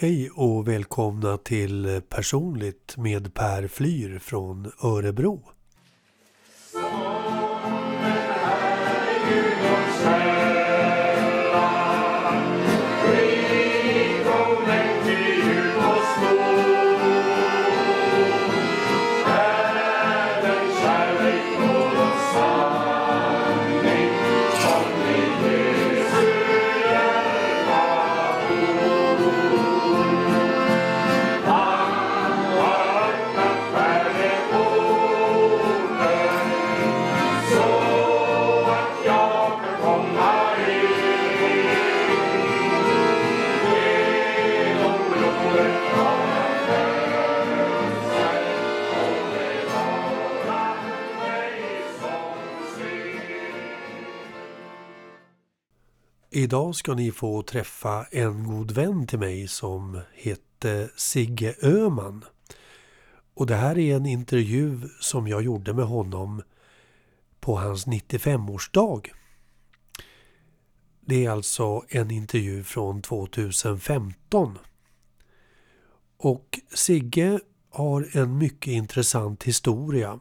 Hej och välkomna till Personligt med Per Flyr från Örebro. Idag ska ni få träffa en god vän till mig som hette Sigge Öman. Och det här är en intervju som jag gjorde med honom på hans 95-årsdag. Det är alltså en intervju från 2015. Och Sigge har en mycket intressant historia.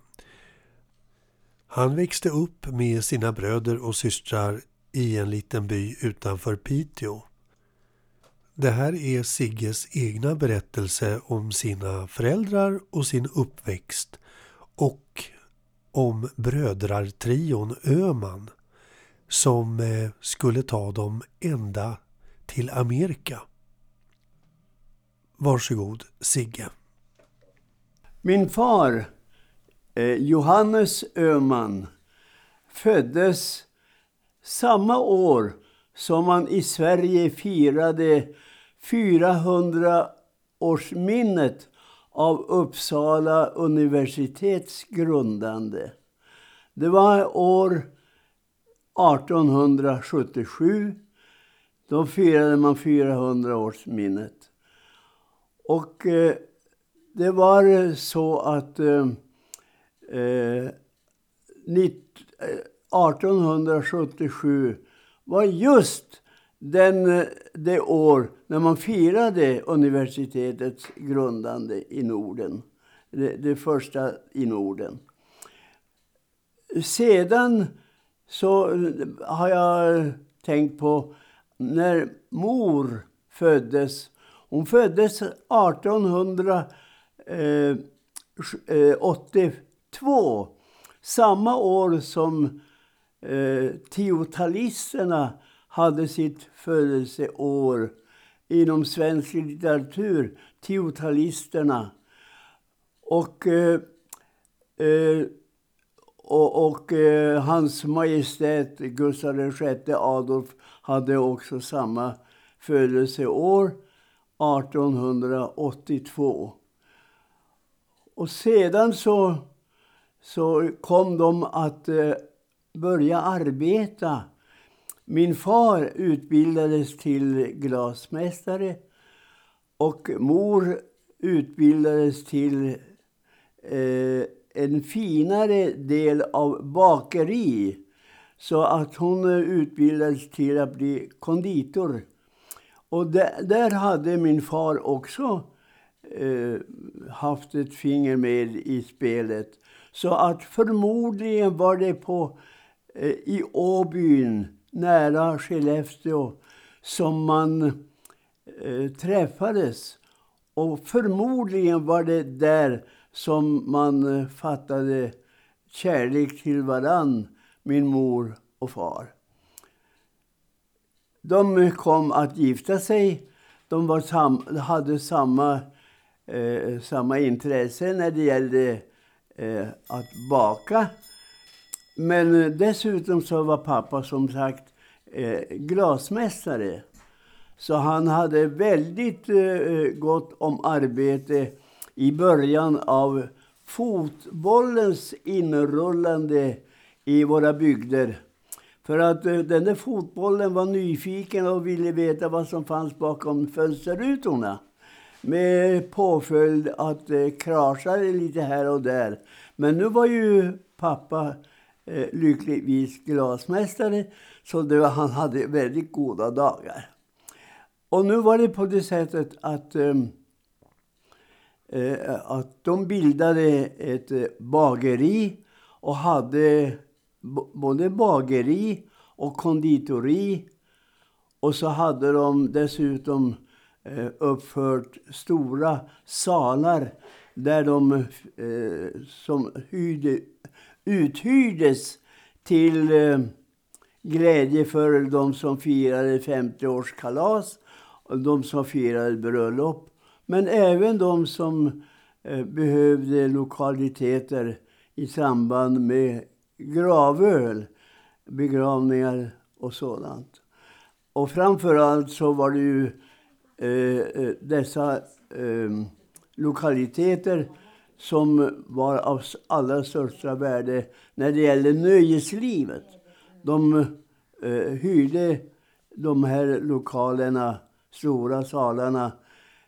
Han växte upp med sina bröder och systrar i en liten by utanför Piteå. Det här är Sigges egna berättelse om sina föräldrar och sin uppväxt och om brödrartrion Öman som eh, skulle ta dem ända till Amerika. Varsågod Sigge. Min far, eh, Johannes Öman, föddes samma år som man i Sverige firade 400-årsminnet av Uppsala universitets grundande. Det var år 1877. Då firade man 400-årsminnet. Och eh, det var eh, så att eh, eh, eh 1877 var just den, det år när man firade universitetets grundande i Norden. Det, det första i Norden. Sedan så har jag tänkt på när mor föddes. Hon föddes 1882. Eh, eh, samma år som eh, tiotalisterna hade sitt födelseår inom svensk litteratur. Tiotalisterna. Och, eh, eh, och, och eh, hans majestät Gustav VI Adolf hade också samma födelseår, 1882. Och sedan så, så kom de att eh, börja arbeta. Min far utbildades till glasmästare och mor utbildades till eh, en finare del av bakeri. Så att hon utbildades till att bli konditor. Och där, där hade min far också eh, haft ett finger med i spelet. Så att förmodligen var det på Eh, i Åbyn nära Skellefteå som man eh, träffades. Och förmodligen var det där som man eh, fattade kärlek till varann, min mor och far. De kom att gifta sig. De var sam hade samma, eh, samma intresse när det gällde eh, att baka. Men eh, dessutom så var pappa som sagt eh, glasmästare. Så han hade väldigt eh, eh, gott om arbete i början av fotbollens inrullande i våra bygder. För att eh, den där fotbollen var nyfiken och ville veta vad som fanns bakom fönsterrutorna. Med påföljd att det eh, kraschade lite här och där. Men nu var ju pappa eh, lyckligtvis glasmästare. Så det var, han hade väldigt goda dagar. Och nu var det på det sättet att, ehm, eh, att de bildade ett eh, bageri och hade både bageri och konditori. Och så hade de dessutom eh, uppfört stora salar där de eh, som hyrde, uthyrdes till eh, glädje för de som firade 50-årskalas och de som firade bröllop. Men även de som eh, behövde lokaliteter i samband med gravöl, begravningar och sådant. Och framförallt så var det ju eh, eh dessa eh, lokaliteter som var av allra största värde när det gällde nöjeslivet. De eh, hyrde de här lokalerna, stora salarna,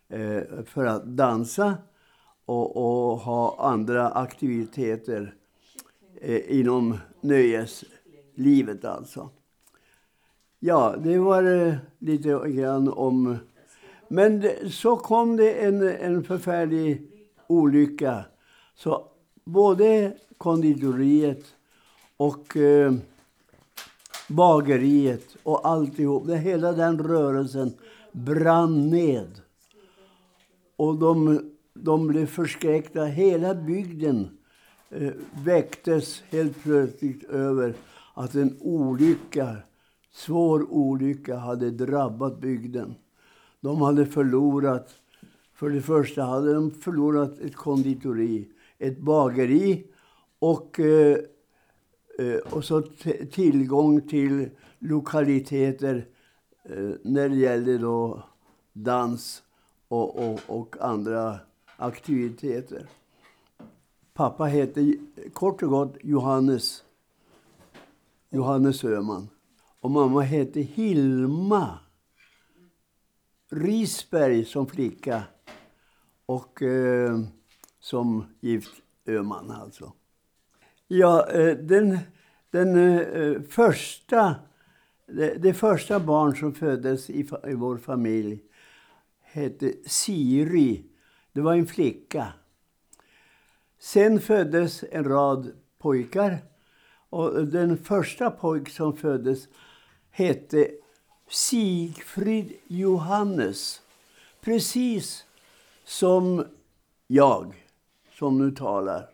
eh, för att dansa och, och ha andra aktiviteter eh, inom nöjeslivet alltså. Ja, det var eh, lite grann om... Men så kom det en, en förfärlig olycka. Så både konditoriet och eh, bageriet och alltihop. Hela den rörelsen brann ned. Och de, de blev förskräckta. Hela bygden eh, väcktes helt plötsligt över att en olycka, svår olycka hade drabbat bygden. De hade förlorat, för det första hade de förlorat ett konditori, ett bageri och eh, eh, och så tillgång till lokaliteter eh, när det gällde då dans och, och, och andra aktiviteter. Pappa hette kort och gott Johannes. Johannes Öhman. Och mamma hette Hilma Risberg som flicka och eh, som gift Öman. alltså. Ja, eh, den, den eh, första, det, det, första barn som föddes i, i vår familj hette Siri. Det var en flicka. Sen föddes en rad pojkar. Och den första pojk som föddes hette Sigfrid Johannes. Precis som jag, som nu talar.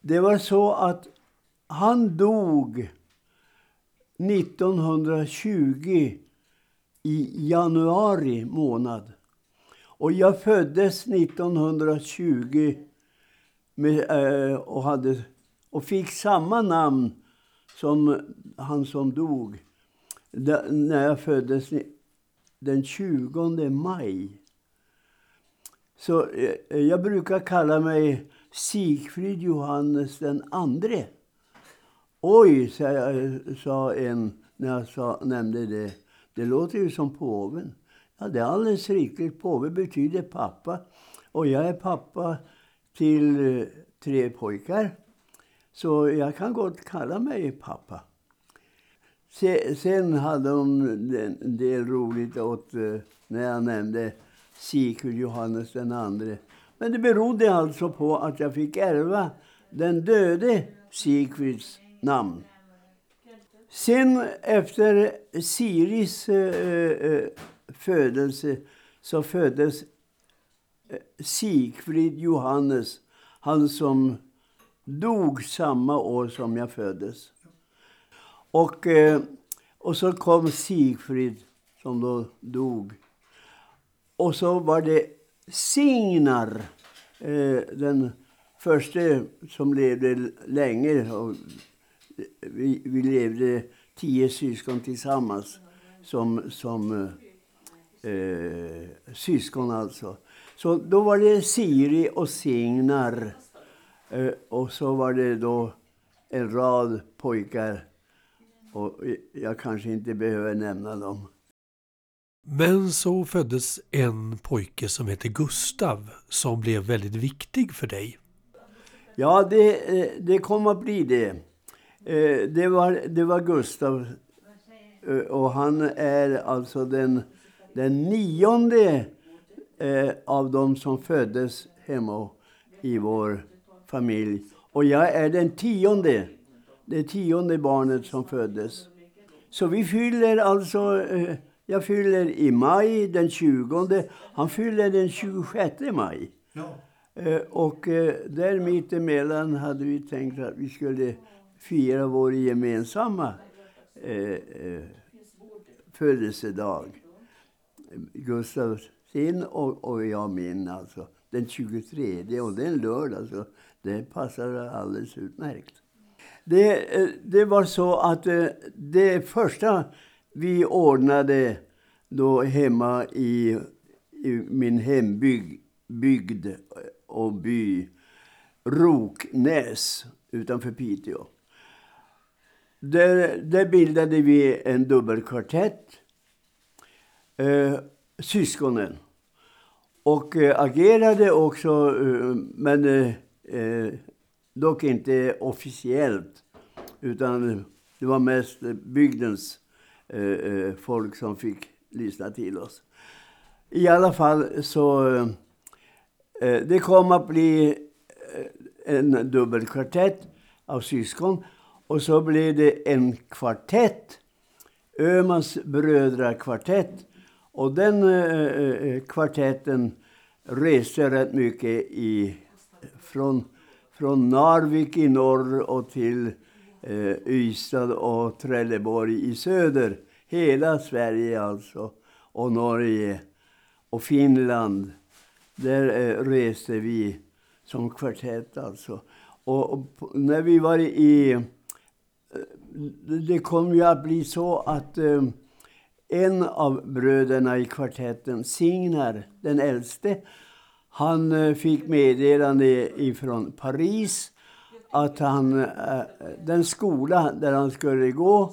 Det var så att han dog 1920 i januari månad. Och jag föddes 1920 med, eh, och, hade, och fick samma namn som han som dog när jag föddes den 20 maj. Så eh, jag brukar kalla mig Sigfrid Johannes den andre. Oj, sa en när jag sa, nämnde det. Det låter ju som påven. Ja, det är alldeles riktigt. Påve betyder pappa. Och jag är pappa till eh, tre pojkar. Så jag kan gott kalla mig pappa. Sen hade de en del roligt åt eh, när jag nämnde Sigfrid Johannes den andre. Men det berodde alltså på att jag fick ärva den döde Sigfrids namn. Sen efter Siris äh, äh, födelse så föddes Sigfrid Johannes, han som dog samma år som jag föddes. Och, eh, och så kom Sigfrid som då dog. Och så var det Signar, eh, den första som levde länge. Och vi, vi levde tio syskon tillsammans som, som eh, eh, syskon alltså. Så då var det Siri och Signar. Eh, och så var det då en rad pojkar. Och jag kanske inte behöver nämna dem. Men så föddes en pojke som hette Gustav som blev väldigt viktig för dig. Ja, det, eh, det kom att bli det. Eh, det var, det var Gustav Eh, och han är alltså den, den nionde av dem som föddes hemma i vår familj. Och jag är den tionde. Det tionde barnet som föddes. Så vi fyller alltså... Eh, jag fyller i maj den 20. Han fyller den 26 maj. Ja. Eh, och eh, där mittemellan hade vi tänkt att vi skulle fira vår gemensamma födelsedag. Gustav sin och, och jag min alltså. Den 23 och det är en lördag så det passar alldeles utmärkt. Det, eh, det var så att eh, det första vi ordnade då hemma i, i min hembygd eh, och by Roknäs utanför Piteå. Där, där bildade vi en dubbelkvartett, eh, syskonen. Och eh, agerade också, eh, men eh, dock inte officiellt. Utan det var mest bygdens eh, eh, folk som fick lyssna till oss. I alla fall så... Eh, eh det kom att bli eh, en dubbelkvartett av syskon. Och så blev det en kvartett. Ömans brödrakvartett. Och den eh, kvartetten reste rätt mycket i, från, från Narvik i norr och till eh, Ystad och Trelleborg i söder. Hela Sverige alltså. Och Norge och Finland. Där eh, reste vi som kvartett alltså. Och, och, när vi var i... Eh, det kom ju att bli så att eh, en av bröderna i kvartetten, Signar, den äldste, han eh, fick meddelande ifrån Paris att han, eh, den skola där han skulle gå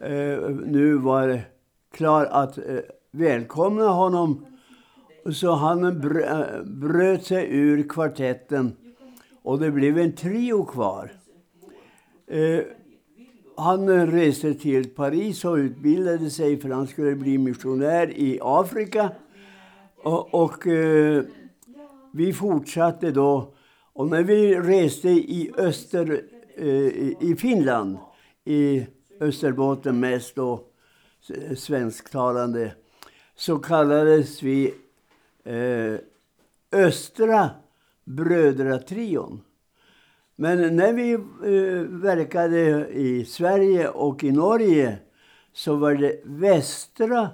eh, nu var klar att välkomna honom. Så han bröt sig ur kvartetten och det blev en trio kvar. Han reste till Paris och utbildade sig för han skulle bli missionär i Afrika. Och, och vi fortsatte då. Och när vi reste i öster, eh, i Finland, i Österbotten mest då, svensktalande, så kallades vi eh, Östra brödratrion. Men när vi eh, verkade i Sverige och i Norge så var det Västra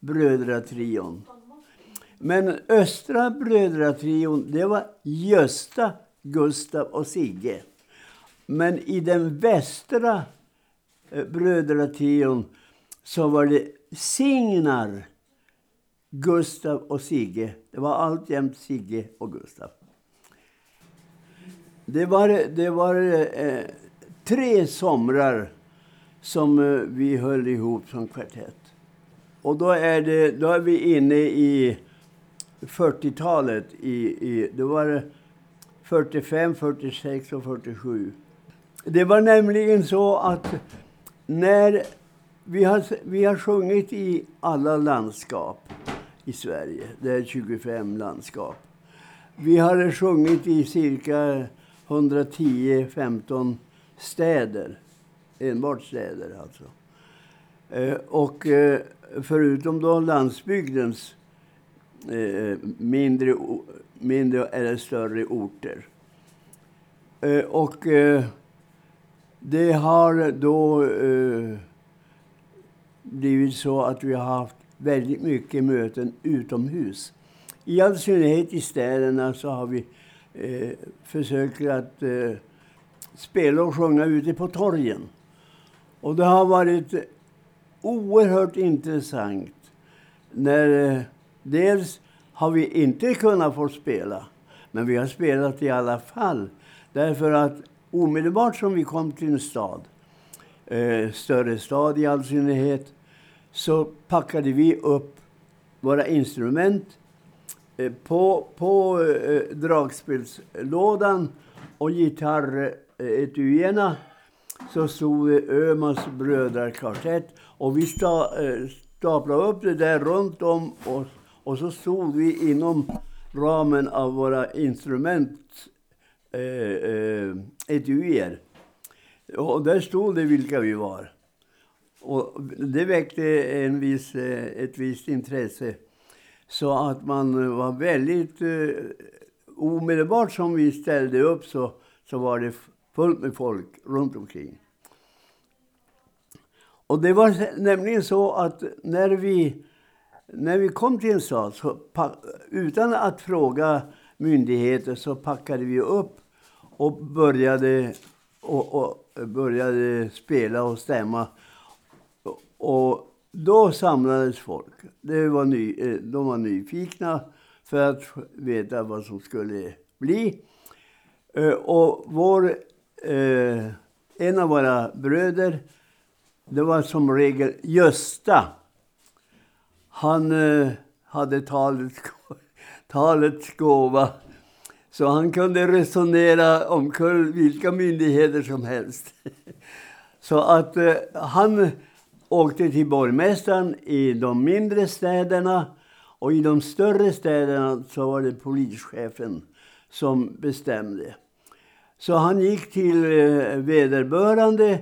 brödratrion. Men östra brödratrion, det var Gösta, Gustav och Sigge. Men i den västra eh, brödratrion så var det Signar, Gustav och Sigge. Det var alltjämt Sigge och Gustav. Det var, det var eh, tre somrar som eh, vi höll ihop som kvartett. Och då är, det, då är vi inne i 40-talet. I, i, då var det 45, 46 och 47. Det var nämligen så att när vi har, vi har sjungit i alla landskap i Sverige. Det är 25 landskap. Vi har sjungit i cirka 110-15 städer. Enbart städer alltså. Eh, och eh, förutom då landsbygdens Eh, mindre, mindre eller större orter. Eh, och eh, det har då blivit så att vi har haft väldigt mycket möten utomhus. I all synnerhet i städerna så har vi eh, försökt att eh, spela och sjunga ute på torgen. Och det har varit oerhört intressant när eh, Dels har vi inte kunnat få spela, men vi har spelat i alla fall. Därför att omedelbart som vi kom till en stad, eh, större stad i all synnerhet, så packade vi upp våra instrument eh, på, på eh, dragspelslådan och gitarretuierna. Eh, så stod det Ömans brödrakvartett. Och vi sta, eh, staplade upp det där runt om oss. Och så stod vi inom ramen av våra instrument, eh, eh, etuier. Och där stod det vilka vi var. Och det väckte en viss, eh, ett visst intresse. Så att man var väldigt... Eh, omedelbart som vi ställde upp så, så var det fullt med folk runt omkring. Och det var nämligen så att när vi, när vi kom till en stad, så, utan att fråga myndigheter, så packade vi upp och började, och, och började spela och stämma. Och då samlades folk. Det var ny, eh, de var nyfikna för att veta vad som skulle bli. Eh, och vår, eh, en av våra bröder, det var som regel Gösta. Han eh, hade talets, talets gåva. Så han kunde resonera omkull vilka myndigheter som helst. Så att eh, han åkte till borgmästaren i de mindre städerna och i de större städerna så var det polischefen som bestämde. Så han gick till eh, vederbörande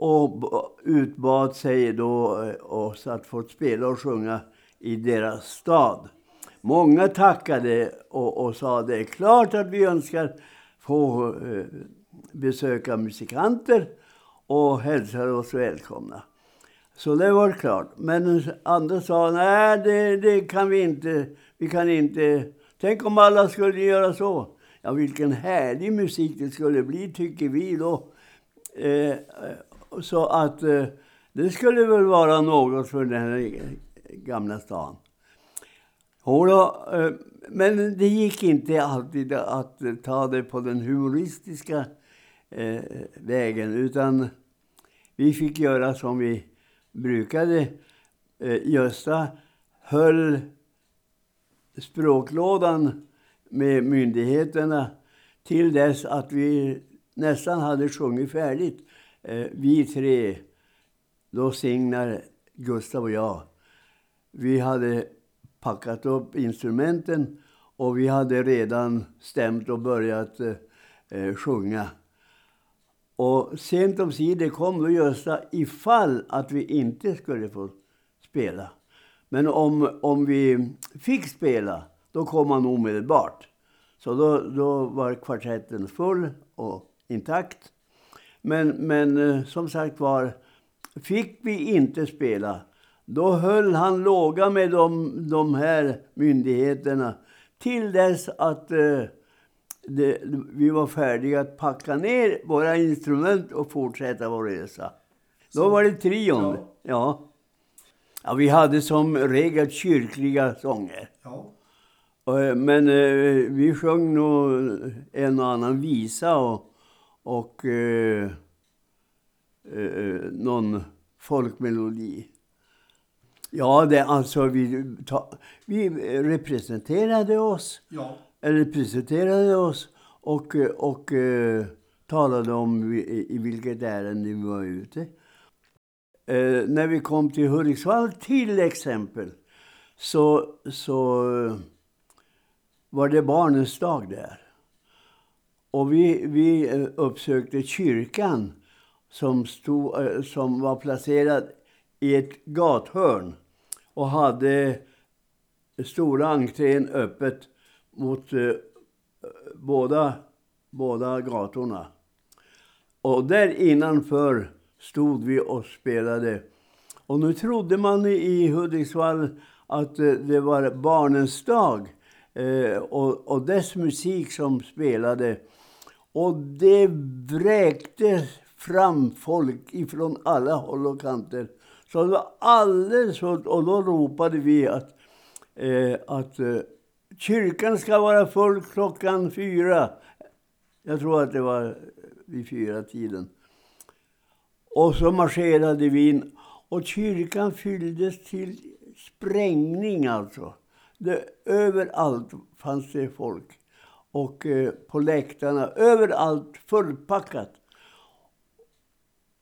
och utbad sig då eh, oss att få spela och sjunga i deras stad. Många tackade och, och sa det är klart att vi önskar få eh, besöka musikanter och hälsar oss välkomna. Så det var klart. Men andra sa, nej det, det kan vi inte. Vi kan inte. Tänk om alla skulle göra så. Ja, vilken härlig musik det skulle bli, tycker vi då. Eh, eh så att eh, det skulle väl vara något för den här gamla stan. Då, eh, men det gick inte alltid att ta det på den humoristiska eh, vägen, utan vi fick göra som vi brukade eh, Gösta höll språklådan med myndigheterna till dess att vi nästan hade sjungit färdigt. Eh, vi tre, då Signar, Gustav och jag. Vi hade packat upp instrumenten och vi hade redan stämt och börjat eh, eh sjunga. Och sent om sidor kom då Gösta ifall att vi inte skulle få spela. Men om, om vi fick spela, då kom han omedelbart. Så då, då var kvartetten full och intakt. Men, men eh, som sagt var, fick vi inte spela, då höll han låga med de, de här myndigheterna till dess att eh, det, vi var färdiga att packa ner våra instrument och fortsätta vår resa. Då var det trion. Ja. ja. ja. vi hade som regel kyrkliga sånger. Ja. Eh, men eh, vi sjöng nog en och annan visa och, och eh, eh, någon folkmelodi. Ja, det, alltså vi, ta, vi representerade oss. Ja eller presenterade oss och, och eh, talade om i, i vilket ärende vi var ute. Eh, när vi kom till Hudiksvall till exempel så, så var det barnens dag där. Och vi, vi eh, uppsökte kyrkan som, stod, eh, som var placerad i ett gathörn och hade stora entrén öppet mot eh, båda, båda gatorna. Och där innanför stod vi och spelade. Och nu trodde man i Hudiksvall att eh, det var Barnens dag eh, och, och dess musik som spelade. Och det vräkte fram folk ifrån alla håll och kanter. Så det var alldeles fullt. Och då ropade vi att, eh, att eh, Kyrkan ska vara full klockan fyra. Jag tror att det var vid fyra tiden. Och så marscherade vi in. Och kyrkan fylldes till sprängning alltså. Det, överallt fanns det folk. Och eh, på läktarna, överallt fullpackat.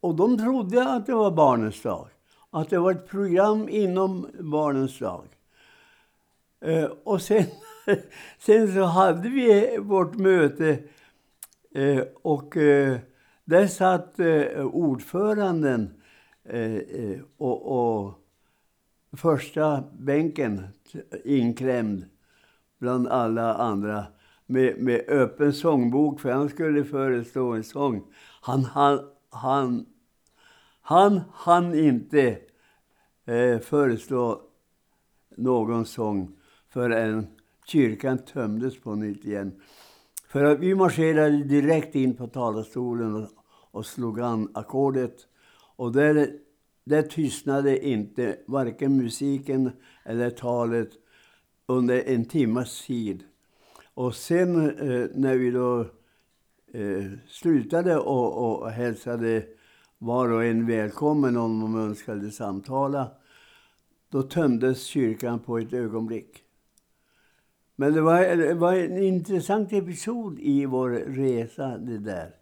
och de trodde att det var Barnens dag. Att det var ett program inom Barnens dag. Eh, och sen, sen så hade vi vårt möte eh, och eh, där satt eh, ordföranden eh, och, och första bänken inklämd bland alla andra med, med öppen sångbok, för han skulle föreslå en sång. Han, han, han, han hann inte eh, föreslå någon sång förrän kyrkan tömdes på nytt igen. För att vi marscherade direkt in på talarstolen och, och slog an ackordet. Och där, där tystnade inte varken musiken eller talet under en timmas tid. Och sen eh, när vi då eh, slutade och, och hälsade var och en välkommen om de önskade samtala, då tömdes kyrkan på ett ögonblick. Men det var, det var en intressant episod i vår resa, det där.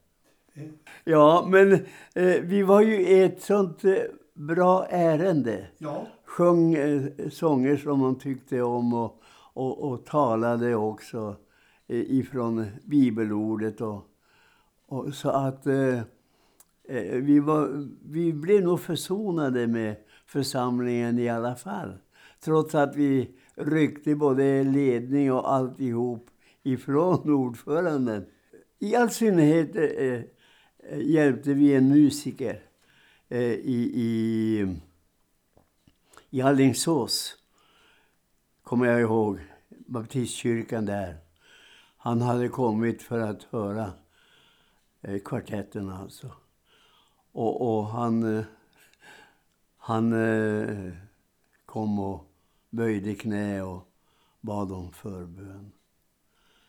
Ja, men eh, vi var ju i ett sånt eh, bra ärende. Ja. Sjöng eh, sånger som man tyckte om och, och, och talade också Eh, ifrån bibelordet. Och, och så att eh, eh, vi, var, vi blev nog försonade med församlingen i alla fall. Trots att vi ryckte både ledning och alltihop ifrån ordföranden. I all synnerhet eh, eh, hjälpte vi en musiker eh, i, i, i Alingsås, kommer jag ihåg, baptistkyrkan där. Han hade kommit för att höra eh, kvartetten alltså. Och, och han, eh, han eh, kom och böjde knä och bad om förbön.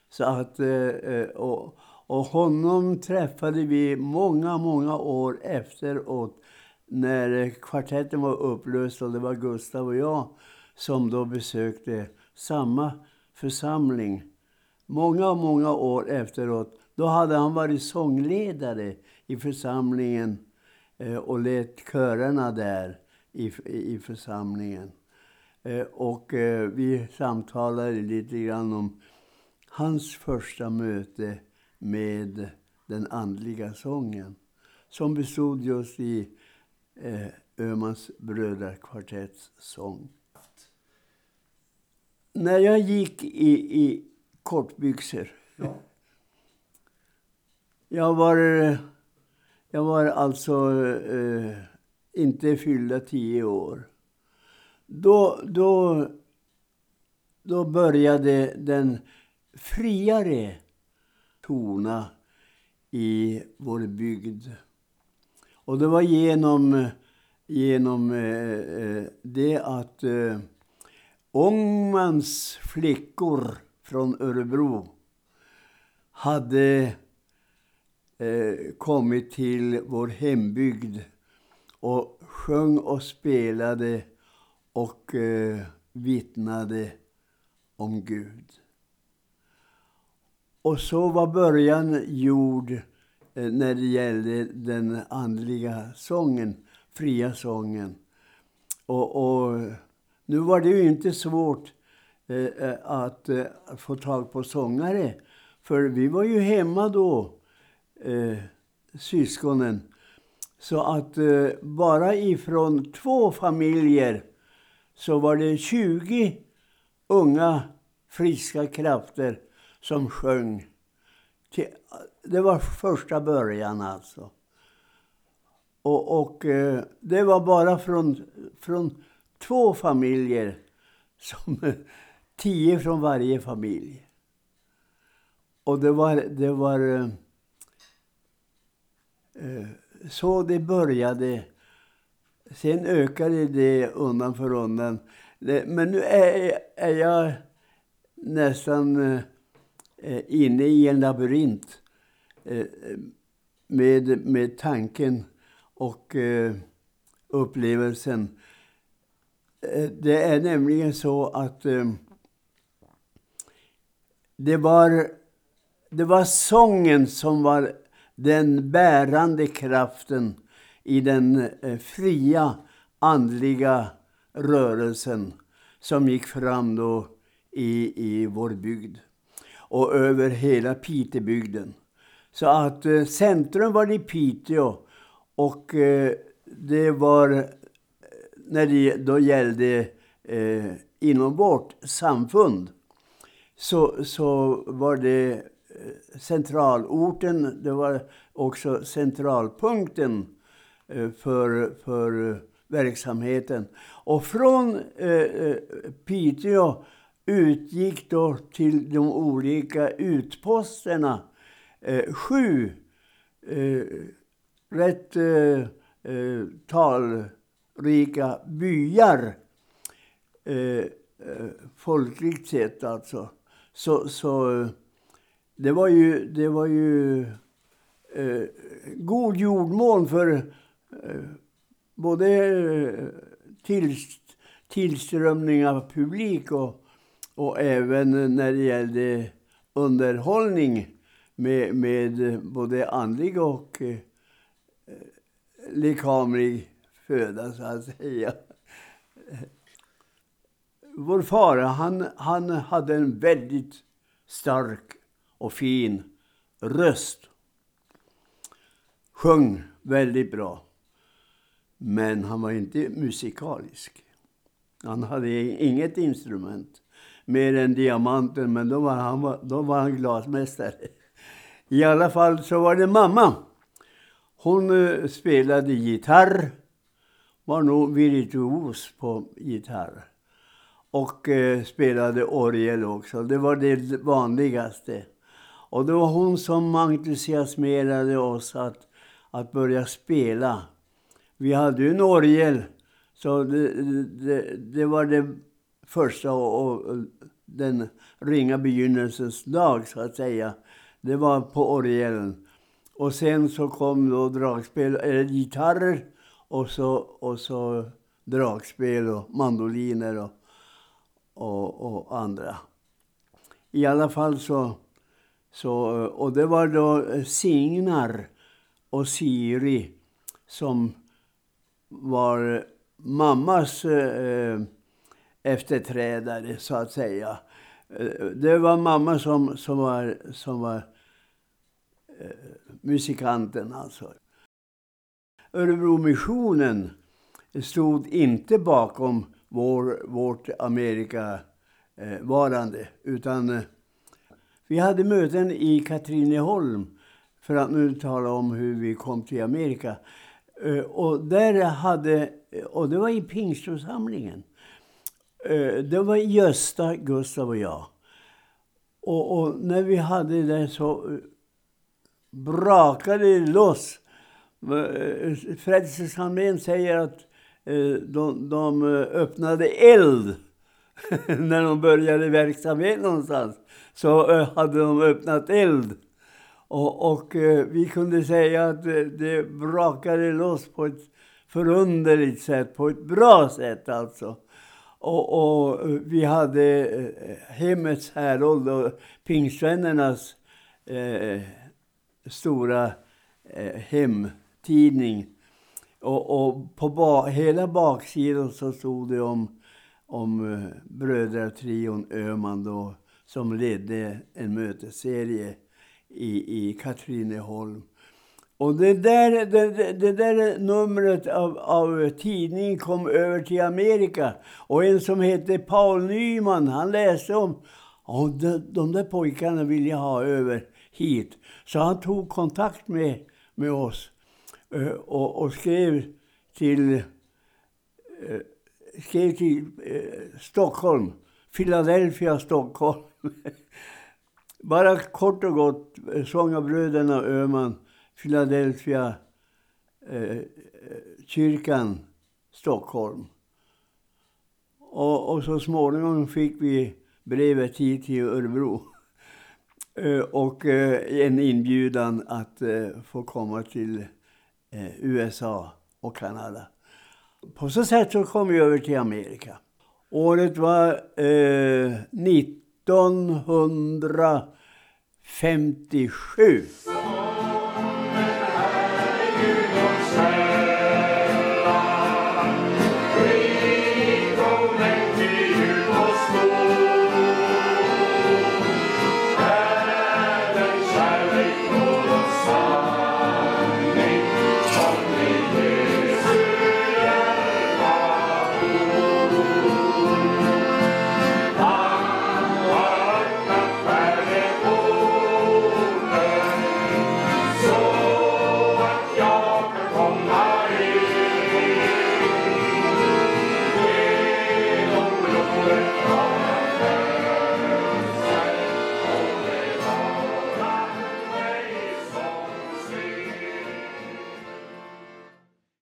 Så att, eh, eh och, och honom träffade vi många, många år efteråt när eh, kvartetten var upplöst och det var Gustav och jag som då besökte samma församling. Många, många år efteråt. Då hade han varit sångledare i församlingen eh, och lett körerna där i, i församlingen. Eh, och eh, vi samtalade lite grann om hans första möte med den andliga sången. Som bestod just i eh, Ömans brödrakvartetts sång. När jag gick i, i kortbyxor. Ja. Jag var, jag var alltså eh, inte fyllda tio år. Då, då, då började den friare tona i vår bygd. Och det var genom, genom eh, det att eh, Ångmans flickor från Örebro hade eh, kommit till vår hembygd och sjöng och spelade och eh, vittnade om Gud. Och så var början gjord eh, när det gällde den andliga sången, fria sången. Och, och nu var det ju inte svårt Eh, eh, att eh, få tag på sångare. För vi var ju hemma då, eh, syskonen. Så att eh, bara ifrån två familjer så var det 20 unga friska krafter som sjöng. Det var första början alltså. Och, och eh, det var bara från, från två familjer, som, tio från varje familj. Och det var, det var eh, eh så det började. Sen ökade det undan för undan. Men nu är, är jag nästan eh, eh, inne i en labyrint med, med tanken och upplevelsen det är nämligen så att eh, det, var, det var sången som var den bärande kraften i den eh, fria andliga rörelsen som gick fram då i, i vår bygd och över hela Pitebygden. Så att eh, centrum var i Piteå och eh, det var eh, när det då gällde eh, inom vårt samfund så, så var det eh, centralorten, det var också centralpunkten eh, för, för verksamheten. Och från eh, eh, Piteå utgick då till de olika utposterna eh, sju eh, rätt eh, eh talrika byar. Eh, folkligt sett alltså. Så, så det var ju, det var ju eh, god jordmån för eh, både eh, till, tillströmning av publik och, och även när det gällde underhållning med, med både andlig och eh, eh lekamlig föda, så att säga. Vår far han, han hade en väldigt stark och fin röst. Sjöng väldigt bra. Men han var inte musikalisk. Han hade inget instrument mer än diamanten, men då var han, då var han glasmästare. I alla fall så var det mamma. Hon eh, spelade gitarr, var nog virtuos på gitarr. Och eh, spelade orgel också. Det var det vanligaste. Och det var hon som entusiasmerade oss att, att börja spela. Vi hade ju en orgel, så det, det, det var det första och, och, den ringa begynnelsens dag, så att säga. Det var på orgeln. Och sen så kom då dragspel, eller gitarrer och så, och så dragspel och mandoliner och, och, och andra. I alla fall så, så, och det var då eh, Signar och Siri som var mammas eh, efterträdare så att säga. Eh, det var mamma som, som var, som var eh, musikanten alltså. Örebromissionen stod inte bakom vår, vårt Amerikavarande. Eh, utan eh, vi hade möten i Katrineholm för att nu tala om hur vi kom till Amerika. Eh, och, där hade, eh, och det var i pingstförsamlingen. Eh, det var Gösta, Gustav och jag. Och, och, när vi hade det så eh, brakade det loss. Frälsningsarmén säger att Eh, de, de eh, öppnade eld när de började verksamhet någonstans. Så eh, hade de öppnat eld. Och, och vi kunde säga att det brakade loss på ett förunderligt sätt, på ett bra sätt alltså. Och, och, vi hade Hemmets härold och Pingstvännernas eh, stora eh, hemtidning. Och, och på ba hela baksidan så stod det om, om eh, brödratrion Öman då, som ledde en mötesserie i, i Katrineholm. Och det där, det, det där numret av, av tidningen kom över till Amerika. Och en som hette Paul Nyman, han läste om och de, de där pojkarna vill jag ha över hit. Så han tog kontakt med, med oss Eh, och, och, skrev till, uh, skrev till eh, Stockholm. Philadelphia, Stockholm. Bara kort och gott, Sångarbröderna Öman Philadelphia eh, kyrkan Stockholm. Och, och, så småningom fick vi brevet hit till Örebro. Och eh, en inbjudan att eh, få komma till Eh, USA och Kanada. På så sätt så kom vi över till Amerika. Året var eh, 1957.